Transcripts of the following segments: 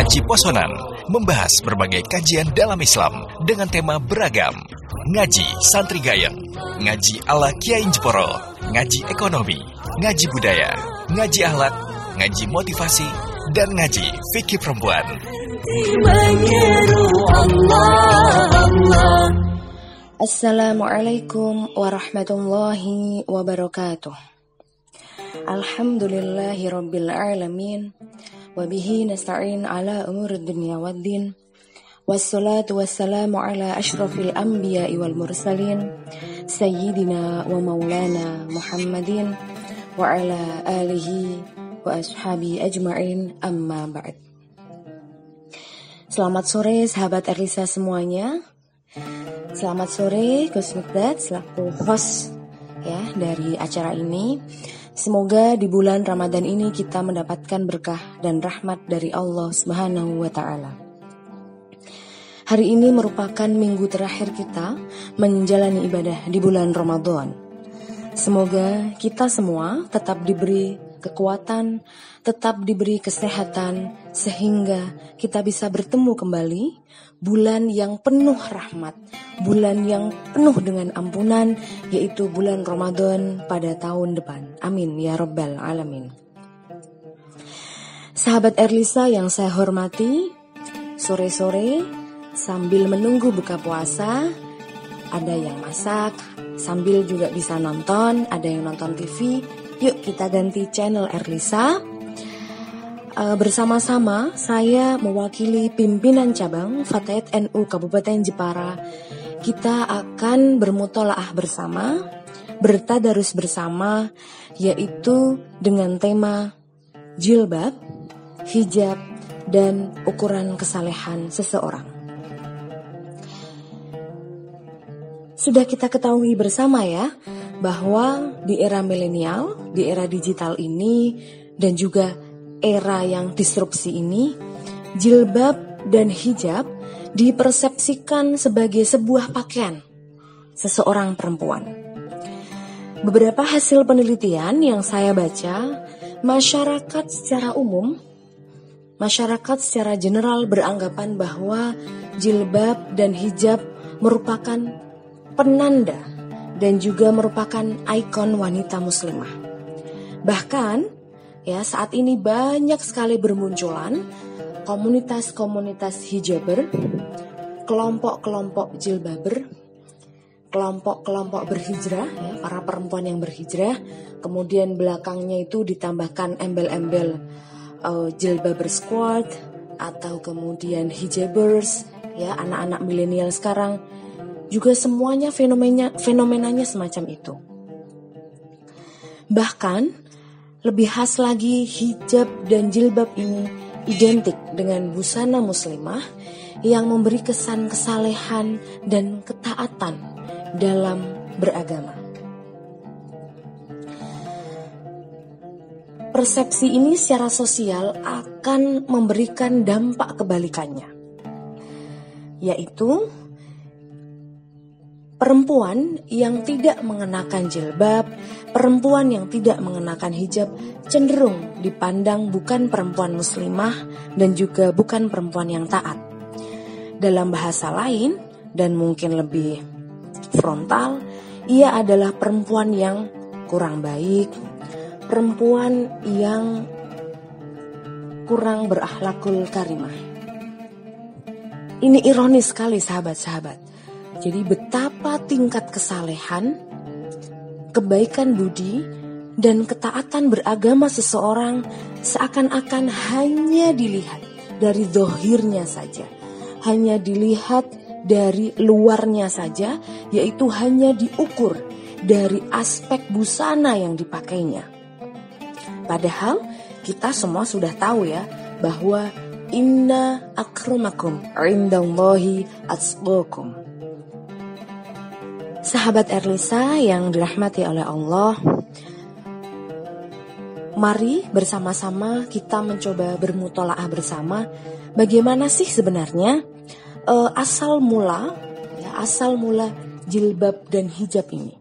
Ngaji Posonan membahas berbagai kajian dalam Islam dengan tema beragam. Ngaji Santri Gayeng, Ngaji ala Kiai Jeporo, Ngaji Ekonomi, Ngaji Budaya, Ngaji Ahlak, Ngaji Motivasi, dan Ngaji Fikih Perempuan. Assalamualaikum warahmatullahi wabarakatuh. Alhamdulillahi rabbil alamin Dunia waddin Wassalatu wassalamu ala ashrafil anbiya wal mursalin. Sayyidina wa maulana Muhammadin Wa ala alihi wa ashabi ajma'in amma ba'd. Selamat sore sahabat Elisa semuanya. Selamat sore Gus Mikdad selaku host ya dari acara ini Semoga di bulan Ramadan ini kita mendapatkan berkah dan rahmat dari Allah Subhanahu wa taala. Hari ini merupakan minggu terakhir kita menjalani ibadah di bulan Ramadan. Semoga kita semua tetap diberi kekuatan, tetap diberi kesehatan sehingga kita bisa bertemu kembali bulan yang penuh rahmat, bulan yang penuh dengan ampunan, yaitu bulan Ramadan pada tahun depan. Amin ya Rabbal 'Alamin. Sahabat Erlisa yang saya hormati, sore-sore sambil menunggu buka puasa, ada yang masak, sambil juga bisa nonton, ada yang nonton TV. Yuk kita ganti channel Erlisa uh, bersama-sama saya mewakili pimpinan cabang Fatayat NU Kabupaten Jepara. Kita akan bermutolaah bersama, bertadarus bersama, yaitu dengan tema jilbab, hijab, dan ukuran kesalehan seseorang. Sudah kita ketahui bersama ya, bahwa di era milenial, di era digital ini, dan juga era yang disrupsi ini, jilbab dan hijab dipersepsikan sebagai sebuah pakaian seseorang perempuan. Beberapa hasil penelitian yang saya baca, masyarakat secara umum, masyarakat secara general beranggapan bahwa jilbab dan hijab merupakan penanda dan juga merupakan ikon wanita muslimah. Bahkan Ya, saat ini banyak sekali bermunculan komunitas-komunitas hijaber, kelompok-kelompok jilbaber, kelompok-kelompok berhijrah, ya, para perempuan yang berhijrah. Kemudian belakangnya itu ditambahkan embel-embel uh, jilbaber squad atau kemudian hijabers, ya anak-anak milenial sekarang juga semuanya fenomenanya fenomenanya semacam itu. Bahkan lebih khas lagi hijab dan jilbab ini identik dengan busana muslimah yang memberi kesan kesalehan dan ketaatan dalam beragama. Persepsi ini secara sosial akan memberikan dampak kebalikannya, yaitu Perempuan yang tidak mengenakan jilbab, perempuan yang tidak mengenakan hijab cenderung dipandang bukan perempuan muslimah dan juga bukan perempuan yang taat. Dalam bahasa lain dan mungkin lebih frontal, ia adalah perempuan yang kurang baik, perempuan yang kurang berakhlakul karimah. Ini ironis sekali sahabat-sahabat. Jadi betapa tingkat kesalehan, kebaikan budi, dan ketaatan beragama seseorang seakan-akan hanya dilihat dari dohirnya saja. Hanya dilihat dari luarnya saja, yaitu hanya diukur dari aspek busana yang dipakainya. Padahal kita semua sudah tahu ya bahwa inna akramakum indallahi atsqakum. Sahabat Erlisa yang dirahmati oleh Allah, mari bersama-sama kita mencoba bermutolaah bersama bagaimana sih sebenarnya uh, asal mula ya, asal mula jilbab dan hijab ini.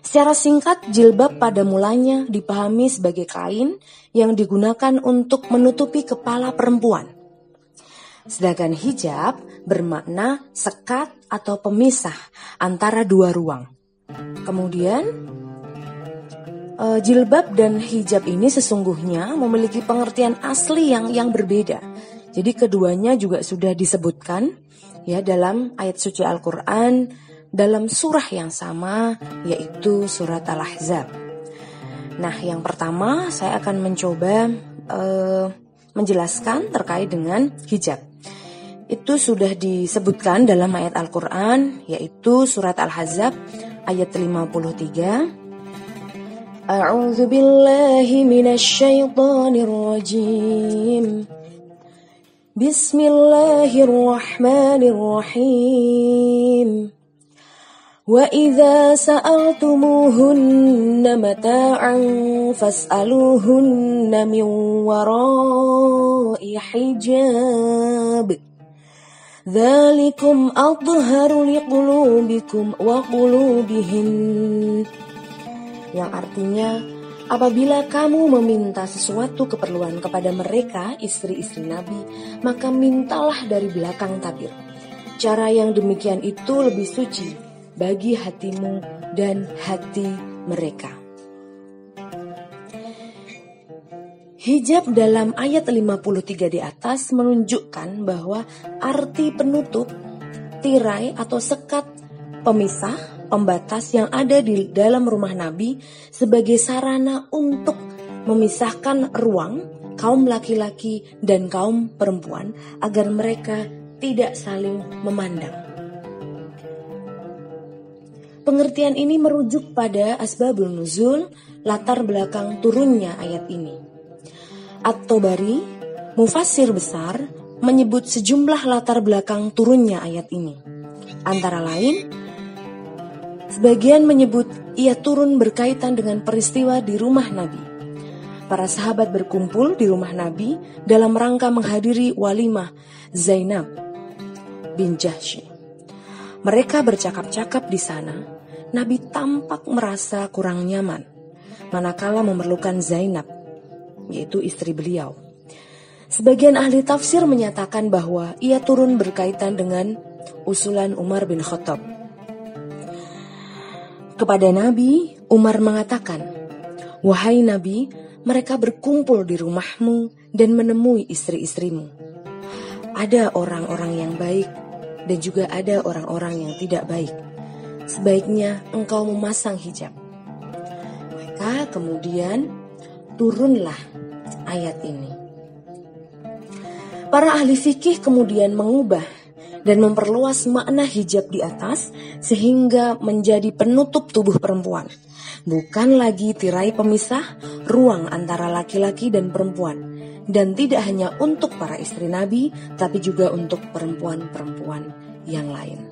Secara singkat, jilbab pada mulanya dipahami sebagai kain yang digunakan untuk menutupi kepala perempuan. Sedangkan hijab bermakna sekat atau pemisah antara dua ruang. Kemudian, uh, jilbab dan hijab ini sesungguhnya memiliki pengertian asli yang yang berbeda. Jadi keduanya juga sudah disebutkan ya dalam ayat suci Al-Qur'an dalam surah yang sama yaitu surat Al-Ahzab. Nah, yang pertama saya akan mencoba uh, menjelaskan terkait dengan hijab itu sudah disebutkan dalam ayat Al-Quran yaitu surat Al-Hazab ayat 53 A'udzu billahi minasyaitonir rajim Bismillahirrahmanirrahim. Wa idza sa'altumuhunna mata'an fas'aluhunna min wara'i hijab. ذلكم أطهر لقلوبكم وقلوبهن yang artinya apabila kamu meminta sesuatu keperluan kepada mereka istri-istri Nabi maka mintalah dari belakang tabir cara yang demikian itu lebih suci bagi hatimu dan hati mereka. Hijab dalam ayat 53 di atas menunjukkan bahwa arti penutup, tirai atau sekat pemisah, pembatas yang ada di dalam rumah Nabi sebagai sarana untuk memisahkan ruang kaum laki-laki dan kaum perempuan agar mereka tidak saling memandang. Pengertian ini merujuk pada asbabul nuzul, latar belakang turunnya ayat ini. At-Tobari, mufasir besar, menyebut sejumlah latar belakang turunnya ayat ini. Antara lain, sebagian menyebut ia turun berkaitan dengan peristiwa di rumah Nabi. Para sahabat berkumpul di rumah Nabi dalam rangka menghadiri walimah Zainab bin Jahsy. Mereka bercakap-cakap di sana Nabi tampak merasa kurang nyaman manakala memerlukan Zainab, yaitu istri beliau. Sebagian ahli tafsir menyatakan bahwa ia turun berkaitan dengan usulan Umar bin Khattab. Kepada Nabi, Umar mengatakan, "Wahai Nabi, mereka berkumpul di rumahmu dan menemui istri-istrimu. Ada orang-orang yang baik dan juga ada orang-orang yang tidak baik sebaiknya engkau memasang hijab. Maka kemudian turunlah ayat ini. Para ahli fikih kemudian mengubah dan memperluas makna hijab di atas sehingga menjadi penutup tubuh perempuan. Bukan lagi tirai pemisah ruang antara laki-laki dan perempuan. Dan tidak hanya untuk para istri Nabi, tapi juga untuk perempuan-perempuan yang lain.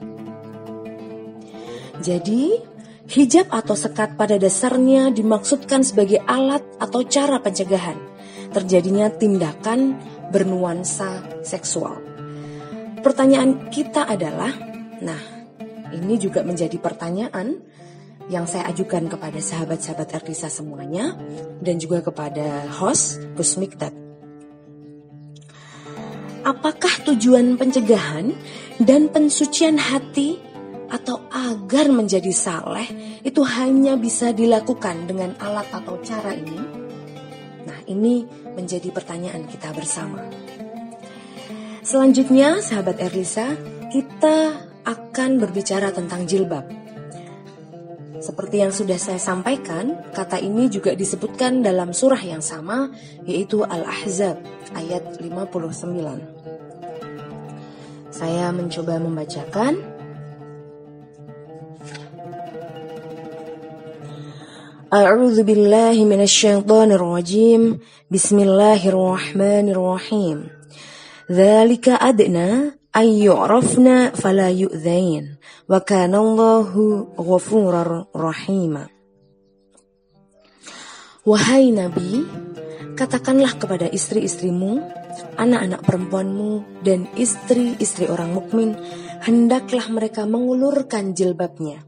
Jadi, hijab atau sekat pada dasarnya dimaksudkan sebagai alat atau cara pencegahan terjadinya tindakan bernuansa seksual. Pertanyaan kita adalah, nah, ini juga menjadi pertanyaan yang saya ajukan kepada sahabat-sahabat Erdisa semuanya dan juga kepada host Gus Mikdad. Apakah tujuan pencegahan dan pensucian hati atau agar menjadi saleh itu hanya bisa dilakukan dengan alat atau cara ini? Nah, ini menjadi pertanyaan kita bersama. Selanjutnya, sahabat Erlisa, kita akan berbicara tentang jilbab. Seperti yang sudah saya sampaikan, kata ini juga disebutkan dalam surah yang sama, yaitu Al-Ahzab ayat 59. Saya mencoba membacakan أعوذ بالله من الشيطان الرجيم بسم الله الرحمن الرحيم ذلك أدنى أن يعرفنا فلا يؤذين وكان الله غفورا رحيما Wahai Nabi, katakanlah kepada istri-istrimu, anak-anak perempuanmu, dan istri-istri orang mukmin, hendaklah mereka mengulurkan jilbabnya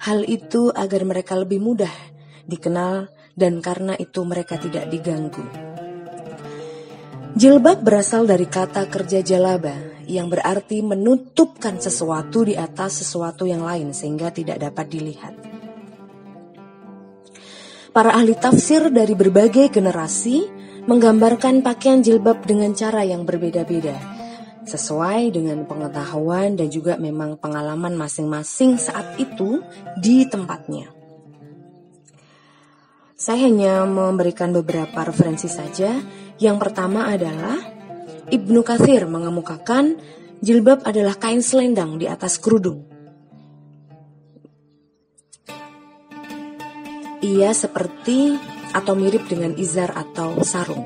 Hal itu agar mereka lebih mudah dikenal dan karena itu mereka tidak diganggu. Jilbab berasal dari kata kerja jalaba yang berarti menutupkan sesuatu di atas sesuatu yang lain sehingga tidak dapat dilihat. Para ahli tafsir dari berbagai generasi menggambarkan pakaian jilbab dengan cara yang berbeda-beda, sesuai dengan pengetahuan dan juga memang pengalaman masing-masing saat itu di tempatnya. Saya hanya memberikan beberapa referensi saja. Yang pertama adalah Ibnu Kathir mengemukakan jilbab adalah kain selendang di atas kerudung. Ia seperti atau mirip dengan izar atau sarung.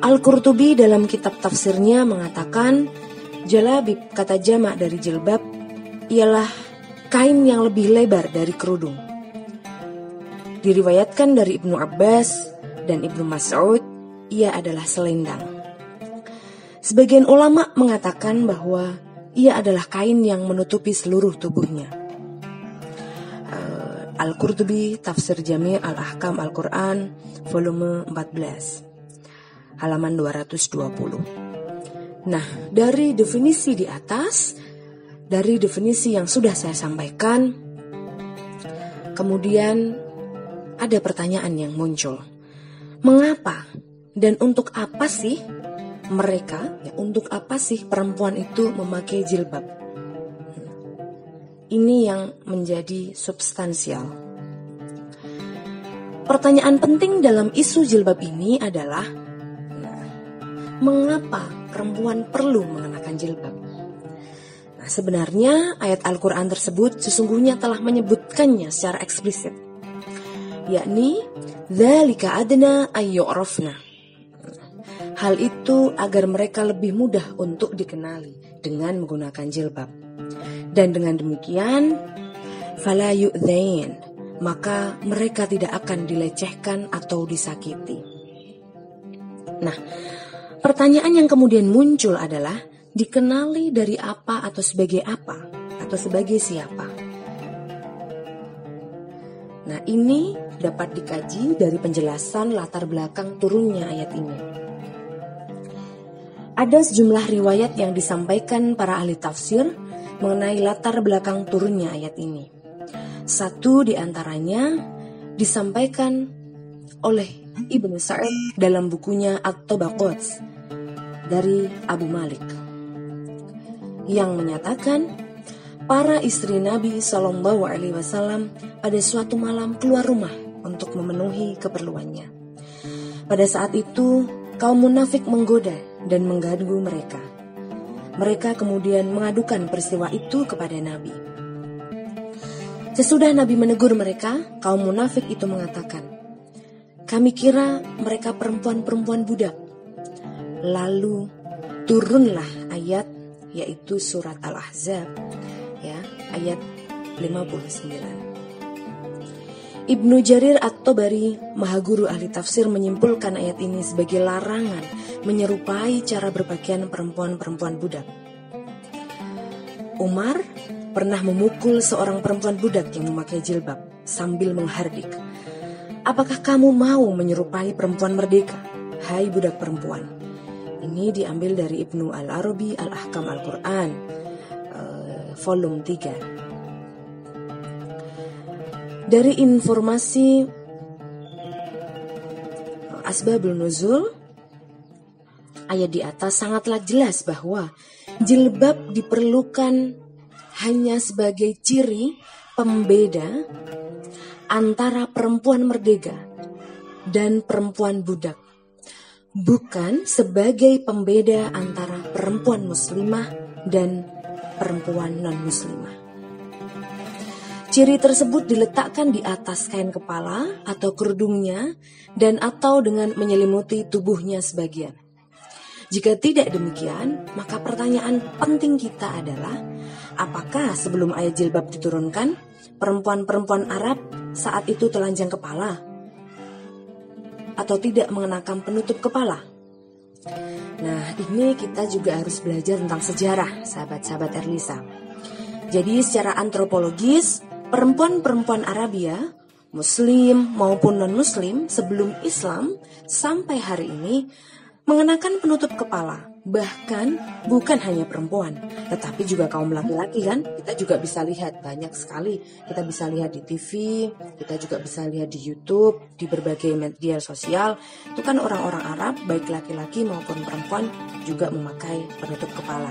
Al-Qurtubi dalam kitab tafsirnya mengatakan jalabib kata jamak dari jilbab ialah kain yang lebih lebar dari kerudung. Diriwayatkan dari Ibnu Abbas dan Ibnu Mas'ud, ia adalah selendang. Sebagian ulama mengatakan bahwa ia adalah kain yang menutupi seluruh tubuhnya. Al-Qurtubi Tafsir Jami' Al-Ahkam Al-Quran volume 14 halaman 220 Nah dari definisi di atas dari definisi yang sudah saya sampaikan kemudian ada pertanyaan yang muncul mengapa dan untuk apa sih mereka ya, untuk apa sih perempuan itu memakai jilbab ini yang menjadi substansial. Pertanyaan penting dalam isu jilbab ini adalah mengapa perempuan perlu mengenakan jilbab? Nah, sebenarnya ayat Al-Quran tersebut sesungguhnya telah menyebutkannya secara eksplisit, yakni Zalika adna ayyu'rafna. Hal itu agar mereka lebih mudah untuk dikenali dengan menggunakan jilbab. Dan dengan demikian, fala yu'dzain, maka mereka tidak akan dilecehkan atau disakiti. Nah, pertanyaan yang kemudian muncul adalah dikenali dari apa atau sebagai apa atau sebagai siapa. Nah, ini dapat dikaji dari penjelasan latar belakang turunnya ayat ini. Ada sejumlah riwayat yang disampaikan para ahli tafsir mengenai latar belakang turunnya ayat ini. Satu di antaranya disampaikan oleh Ibnu Sa'id dalam bukunya At-Tabaqat dari Abu Malik yang menyatakan para istri Nabi Shallallahu Alaihi Wasallam pada suatu malam keluar rumah untuk memenuhi keperluannya. Pada saat itu kaum munafik menggoda dan mengganggu mereka. Mereka kemudian mengadukan peristiwa itu kepada Nabi. Sesudah Nabi menegur mereka, kaum munafik itu mengatakan, "Kami kira mereka perempuan-perempuan budak." Lalu turunlah ayat yaitu surat Al-Ahzab ayat 59. Ibnu Jarir At-Tobari, maha guru ahli tafsir menyimpulkan ayat ini sebagai larangan menyerupai cara berpakaian perempuan-perempuan budak. Umar pernah memukul seorang perempuan budak yang memakai jilbab sambil menghardik. Apakah kamu mau menyerupai perempuan merdeka? Hai budak perempuan. Ini diambil dari Ibnu Al-Arabi Al-Ahkam Al-Quran, volume 3. Dari informasi Asbabul Nuzul ayat di atas sangatlah jelas bahwa jilbab diperlukan hanya sebagai ciri pembeda antara perempuan merdeka dan perempuan budak, bukan sebagai pembeda antara perempuan muslimah dan perempuan non-muslimah. Ciri tersebut diletakkan di atas kain kepala atau kerudungnya dan atau dengan menyelimuti tubuhnya sebagian. Jika tidak demikian, maka pertanyaan penting kita adalah apakah sebelum ayat jilbab diturunkan, perempuan-perempuan Arab saat itu telanjang kepala atau tidak mengenakan penutup kepala? Nah, ini kita juga harus belajar tentang sejarah, sahabat-sahabat Erlisa. Jadi secara antropologis, perempuan-perempuan Arabia, Muslim maupun non-Muslim sebelum Islam sampai hari ini mengenakan penutup kepala. Bahkan bukan hanya perempuan, tetapi juga kaum laki-laki kan. Kita juga bisa lihat banyak sekali. Kita bisa lihat di TV, kita juga bisa lihat di YouTube, di berbagai media sosial. Itu kan orang-orang Arab, baik laki-laki maupun perempuan juga memakai penutup kepala.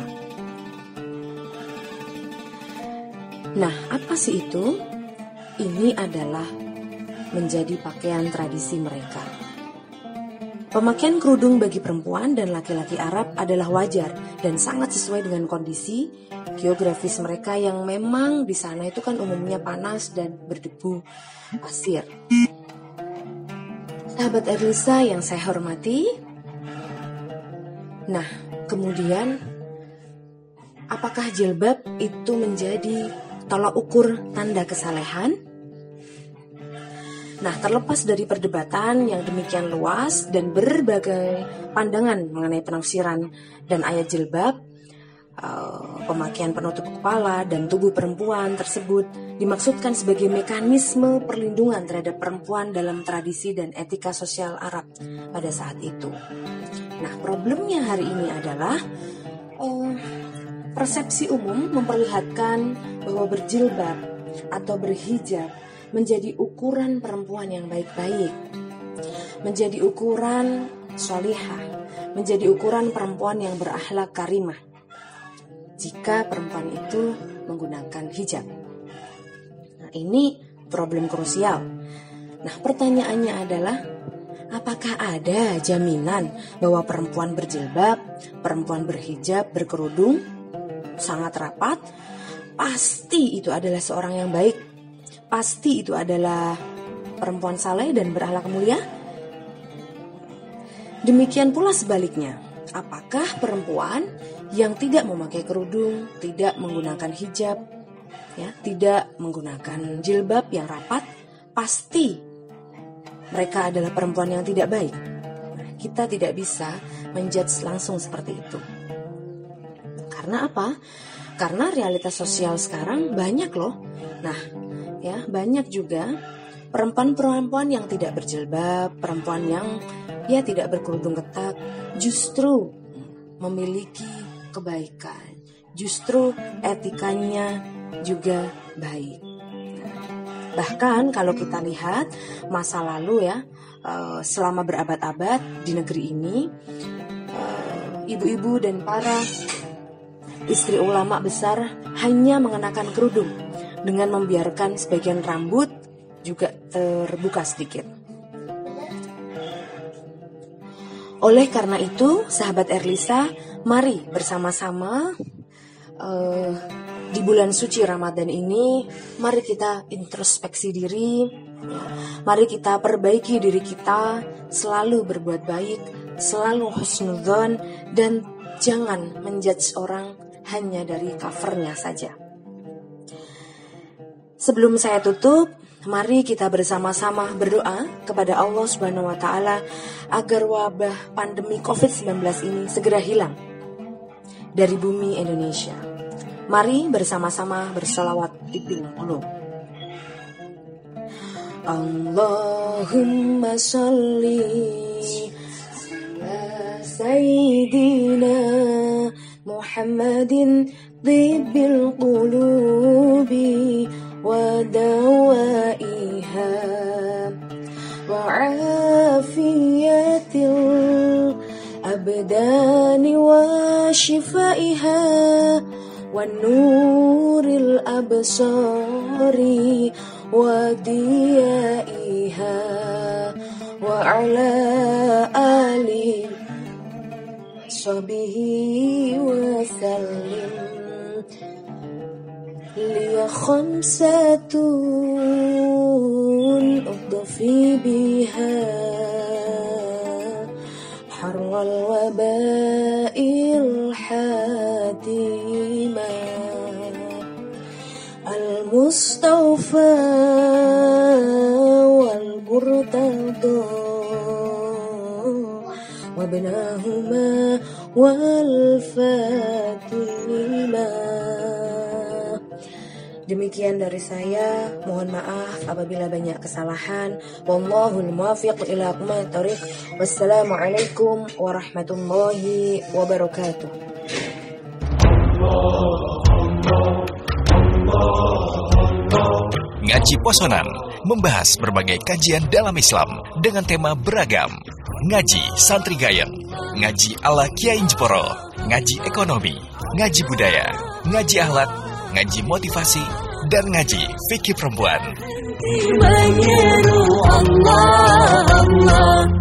Nah, apa sih itu? Ini adalah menjadi pakaian tradisi mereka. Pemakaian kerudung bagi perempuan dan laki-laki Arab adalah wajar dan sangat sesuai dengan kondisi geografis mereka yang memang di sana itu kan umumnya panas dan berdebu pasir. Sahabat Erlisa yang saya hormati, nah kemudian apakah jilbab itu menjadi tolak ukur tanda kesalehan? Nah, terlepas dari perdebatan yang demikian luas dan berbagai pandangan mengenai penafsiran dan ayat jilbab, uh, pemakaian penutup kepala dan tubuh perempuan tersebut dimaksudkan sebagai mekanisme perlindungan terhadap perempuan dalam tradisi dan etika sosial Arab pada saat itu. Nah, problemnya hari ini adalah uh, persepsi umum memperlihatkan bahwa berjilbab atau berhijab menjadi ukuran perempuan yang baik-baik, menjadi ukuran solihah, menjadi ukuran perempuan yang berakhlak karimah. Jika perempuan itu menggunakan hijab, nah ini problem krusial. Nah pertanyaannya adalah, apakah ada jaminan bahwa perempuan berjilbab, perempuan berhijab, berkerudung, sangat rapat, pasti itu adalah seorang yang baik pasti itu adalah perempuan saleh dan berakhlak mulia? Demikian pula sebaliknya, apakah perempuan yang tidak memakai kerudung, tidak menggunakan hijab, ya, tidak menggunakan jilbab yang rapat, pasti mereka adalah perempuan yang tidak baik. Kita tidak bisa menjudge langsung seperti itu. Karena apa? Karena realitas sosial sekarang banyak loh. Nah, ya banyak juga perempuan-perempuan yang tidak berjilbab, perempuan yang ya tidak berkerudung ketat, justru memiliki kebaikan, justru etikanya juga baik. Bahkan kalau kita lihat masa lalu ya, eh, selama berabad-abad di negeri ini, eh, ibu-ibu dan para istri ulama besar hanya mengenakan kerudung dengan membiarkan sebagian rambut juga terbuka sedikit. Oleh karena itu, sahabat Erlisa, mari bersama-sama uh, di bulan suci Ramadan ini, mari kita introspeksi diri, mari kita perbaiki diri kita, selalu berbuat baik, selalu husnudzon, dan jangan menjudge orang hanya dari covernya saja. Sebelum saya tutup, mari kita bersama-sama berdoa kepada Allah Subhanahu wa taala agar wabah pandemi Covid-19 ini segera hilang dari bumi Indonesia. Mari bersama-sama bersalawat di dulu. Allahumma ala Sayyidina Muhammadin Dibbil qulubi ودوائها وعافية الأبدان وشفائها والنور الأبصار وديائها وعلى آله صحبه وسلم. لي خمسة أضفي بها حر الوباء الحاتمة المستوفى والمرتضى وابناهما والفاتمة Demikian dari saya, mohon maaf apabila banyak kesalahan. Wallahul muwaffiq ila aqwamit Wassalamualaikum warahmatullahi wabarakatuh. Ngaji Posonan membahas berbagai kajian dalam Islam dengan tema beragam. Ngaji Santri Gayeng, Ngaji ala Kiai Jeporo, Ngaji Ekonomi, Ngaji Budaya, Ngaji Ahlak, Ngaji Motivasi, dan Ngaji Fikih Perempuan. Allah, Allah.